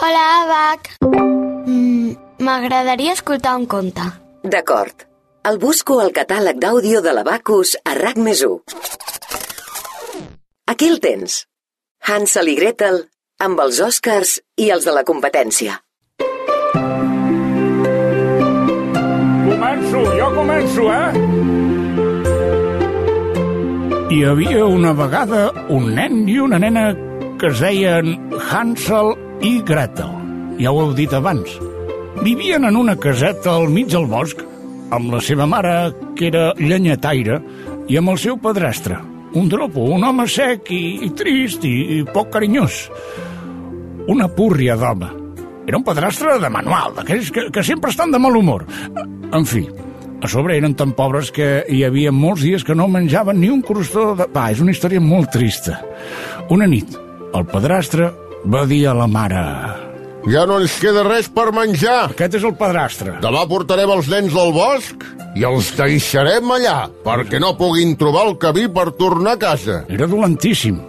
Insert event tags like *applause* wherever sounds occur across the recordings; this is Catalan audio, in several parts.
Hola, Abac. Mm, M'agradaria escoltar un conte. D'acord. El busco al catàleg d'àudio de l'Abacus a RAC més 1. Aquí el tens. Hansel i Gretel amb els Oscars i els de la competència. Començo, jo començo, eh? Hi havia una vegada un nen i una nena que es deien Hansel i Gretel. Ja ho heu dit abans. Vivien en una caseta al mig del bosc amb la seva mare, que era llenyataire, i amb el seu padrastre, un dropo, un home sec i, i trist i, i poc carinyós. Una púrria d'home. Era un padrastre de manual, d'aquells que, que sempre estan de mal humor. En fi, a sobre eren tan pobres que hi havia molts dies que no menjaven ni un crostó de pa. És una història molt trista. Una nit, el padrastre va dir a la mare... Ja no ens queda res per menjar. Aquest és el padrastre. Demà portarem els nens al bosc i els deixarem allà perquè no puguin trobar el camí per tornar a casa. Era dolentíssim.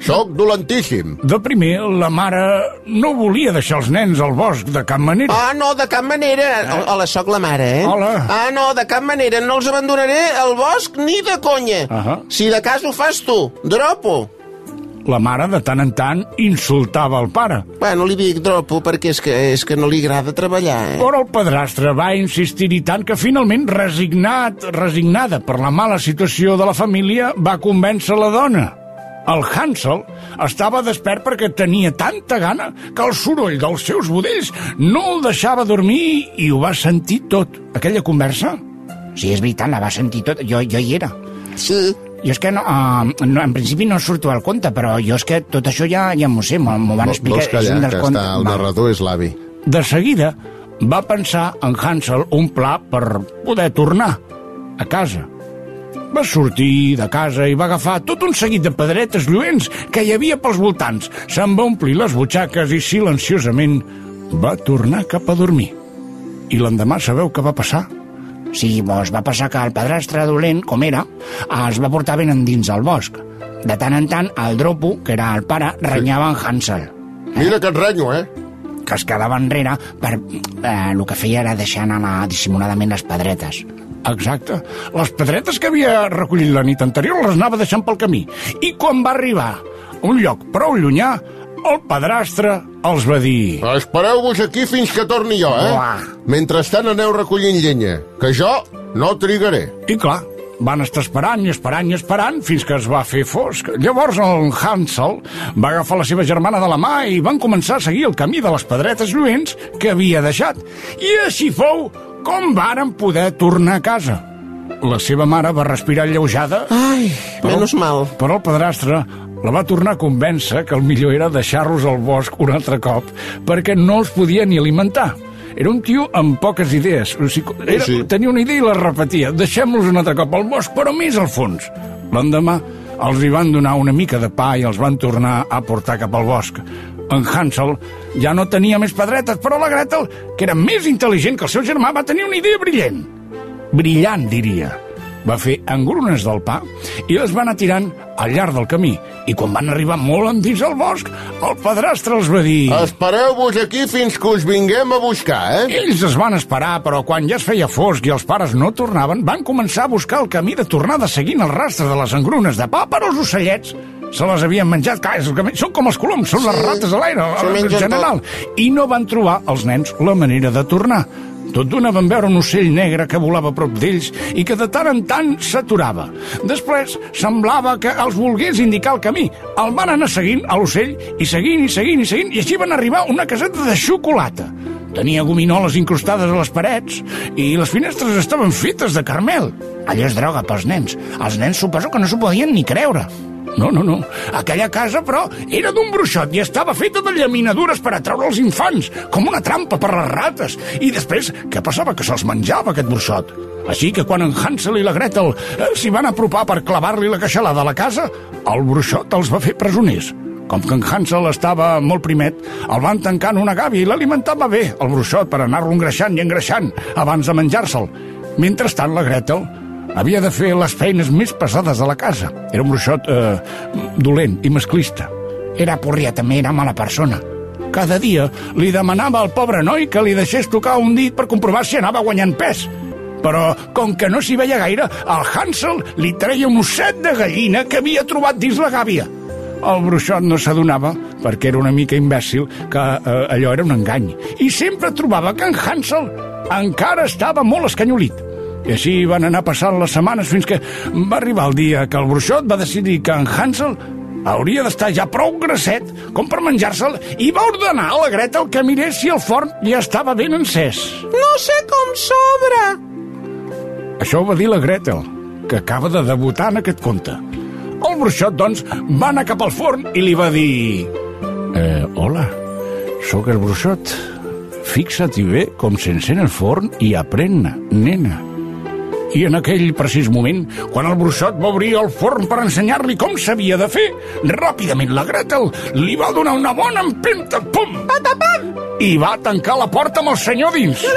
Soc dolentíssim. De primer, la mare no volia deixar els nens al bosc de cap manera. Ah, no, de cap manera. Eh? Hola, sóc la mare, eh? Hola. Ah, no, de cap manera. No els abandonaré al bosc ni de conya. Uh -huh. Si de cas ho fas tu, dropo. La mare, de tant en tant, insultava el pare. Bueno, li dic dropo perquè és que, és que no li agrada treballar, eh? Però el padrastre va insistir-hi tant que finalment, resignat, resignada per la mala situació de la família, va convèncer la dona. El Hansel estava despert perquè tenia tanta gana que el soroll dels seus budells no el deixava dormir i ho va sentir tot. Aquella conversa? Sí, és veritat, la va sentir tot. Jo, jo hi era. Sí. Jo és que, no, uh, no, en principi no surto al conte, però jo és que tot això ja ja m'ho sé, m'ho van explicar. Vols callar, que contes- està, el narrador és l'avi. De seguida va pensar en Hansel un pla per poder tornar a casa. Va sortir de casa i va agafar tot un seguit de pedretes lluents que hi havia pels voltants. Se'n va omplir les butxaques i silenciosament va tornar cap a dormir. I l'endemà sabeu què va passar? Sí, doncs va passar que el padrastre dolent, com era, els va portar ben endins al bosc. De tant en tant, el dropo, que era el pare, renyava en Hansel, Mira que et renyo, eh? que es quedava enrere per... Eh, el que feia era deixar anar dissimuladament les pedretes. Exacte. Les pedretes que havia recollit la nit anterior les anava deixant pel camí. I quan va arribar a un lloc prou llunyà, el padrastre els va dir... Espereu-vos aquí fins que torni jo, eh? Uah. Mentrestant aneu recollint llenya, que jo no trigaré. I clar, van estar esperant i esperant i esperant fins que es va fer fosc. Llavors el Hansel va agafar la seva germana de la mà i van començar a seguir el camí de les pedretes lluents que havia deixat. I així fou com varen poder tornar a casa. La seva mare va respirar alleujada Ai, Però- menys mal. Però el padrastre la va tornar a convèncer que el millor era deixar-los al bosc un altre cop perquè no els podia ni alimentar. Era un tio amb poques idees. O sigui, era, Sí, sí. Tenia una idea i la repetia. Deixem-los un altre cop al bosc, però més al fons. L'endemà els hi van donar una mica de pa i els van tornar a portar cap al bosc. En Hansel ja no tenia més pedretes, però la Gretel, que era més intel·ligent que el seu germà, va tenir una idea brillant. Brillant, diria. Va fer engrunes del pa i les va anar tirant al llarg del camí. I quan van arribar molt endins al bosc, el padrastre els va dir... Espereu-vos aquí fins que us vinguem a buscar, eh? Ells es van esperar, però quan ja es feia fosc i els pares no tornaven, van començar a buscar el camí de tornada seguint el rastre de les engrunes de pa, però els ocellets se les havien menjat. Clar, és el que... són com els coloms, són les rates a l'aire, en general. I no van trobar els nens la manera de tornar. Tot d'una van veure un ocell negre que volava prop d'ells i que de tant en tant s'aturava. Després semblava que els volgués indicar el camí. El van anar seguint a l'ocell i seguint i seguint i seguint i així van arribar a una caseta de xocolata. Tenia gominoles incrustades a les parets i les finestres estaven fetes de carmel. Allò és droga pels nens. Els nens suposo que no s'ho podien ni creure. No, no, no. Aquella casa, però, era d'un bruixot i estava feta de llaminadures per atraure els infants, com una trampa per les rates. I després, què passava? Que se'ls menjava, aquest bruixot. Així que quan en Hansel i la Gretel eh, s'hi van apropar per clavar-li la queixalada a la casa, el bruixot els va fer presoners. Com que en Hansel estava molt primet, el van tancar en una gàbia i l'alimentava bé, el bruixot, per anar-lo engreixant i engreixant abans de menjar-se'l. Mentrestant, la Gretel havia de fer les feines més pesades de la casa. Era un bruixot eh, dolent i masclista. Era porria, també era mala persona. Cada dia li demanava al pobre noi que li deixés tocar un dit per comprovar si anava guanyant pes. Però, com que no s'hi veia gaire, el Hansel li treia un osset de gallina que havia trobat dins la gàbia. El bruixot no s'adonava, perquè era una mica imbècil, que eh, allò era un engany. I sempre trobava que en Hansel encara estava molt escanyolit. I així van anar passant les setmanes fins que va arribar el dia que el bruixot va decidir que en Hansel hauria d'estar ja prou grasset com per menjar-se'l i va ordenar a la Gretel que mirés si el forn ja estava ben encès. No sé com s'obre. Això ho va dir la Gretel, que acaba de debutar en aquest conte. El bruixot, doncs, va anar cap al forn i li va dir... Eh, hola, sóc el bruixot. Fixa't-hi bé com s'encén el forn i aprèn-ne, nena. I en aquell precís moment, quan el bruixot va obrir el forn per ensenyar-li com s'havia de fer, ràpidament la Gretel li va donar una bona empenta, pum! Patapam! I va tancar la porta amb el senyor dins. *laughs*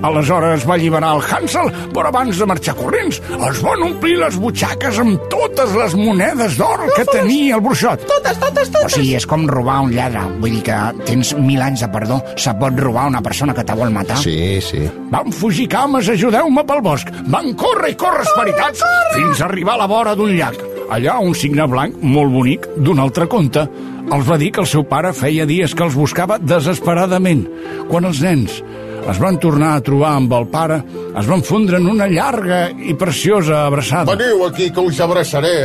Aleshores va alliberar el Hansel, però abans de marxar corrents es van omplir les butxaques amb totes les monedes d'or que tenia el bruixot. Totes, totes, O totes. sigui, és com robar un lladre. Vull dir que tens mil anys de perdó. Se pot robar una persona que te vol matar. Sí, sí. Van fugir cames, ajudeu-me pel bosc. Van córrer i córrer esperitats fins a arribar a la vora d'un llac. Allà un signe blanc molt bonic d'un altre conte els va dir que el seu pare feia dies que els buscava desesperadament. Quan els nens es van tornar a trobar amb el pare, es van fondre en una llarga i preciosa abraçada. Veniu aquí, que us abraçaré.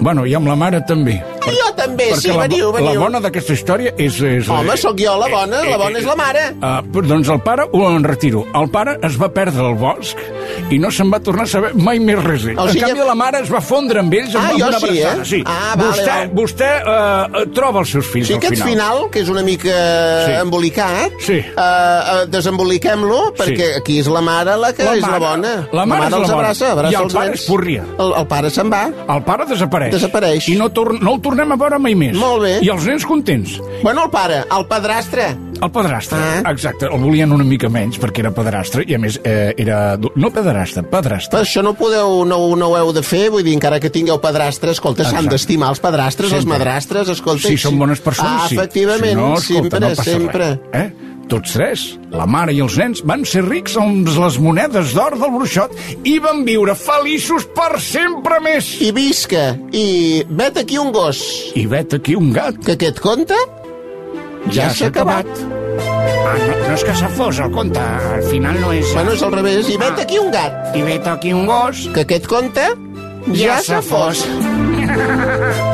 Bueno, i amb la mare també. Jo també, sí, la, veniu, la veniu. bona d'aquesta història és... és Home, sóc jo la bona, la bona és la mare. Uh, però, doncs el pare ho en retiro. El pare es va perdre al bosc i no se'n va tornar a saber mai més res. O en sigui- canvi, la mare es va fondre amb ells amb Ah, jo una sí, eh? abraçada. Sí. Ah, vale, vostè vale. vostè uh, troba els seus fills Sí, al aquest final. final, que és una mica Sí. embolicat, Sí. eh, desemboliquem-lo, perquè Sí. aquí és la mare la que La és la mare- bona. la mare és la els bona. abraça, abraça I el els pare nens. es porria. El, el pare se'n va. El pare desapareix. Desapareix. I no, no el tornem a veure mai més. Molt bé. I els nens contents. Bueno, el pare, el padrastre. El padrastre, Ah. exacte. El volien una mica menys perquè era padrastre i a més eh, era... No padrastre, padrastre. Però això no podeu, no, no ho heu de fer, vull dir, encara que tingueu padrastre, escolta, s'han d'estimar els padrastres, les Sempre. madrastres, escolta. Si són bones persones, ah, sí. efectivament, si no, escolta, sempre, no sempre. Res. Eh? Tots tres, la mare i els nens, van ser rics amb les monedes d'or del bruixot i van viure feliços per sempre més. I visca, i vet aquí un gos, I vet aquí un gat. que aquest conte ja s'ha acabat. Ah, no, no és que se fos el conte, al final no és... Bueno, és al revés, i vet Ah. aquí un gat, I vet aquí un gos... que aquest conte ja s'ha fos. doncs *laughs*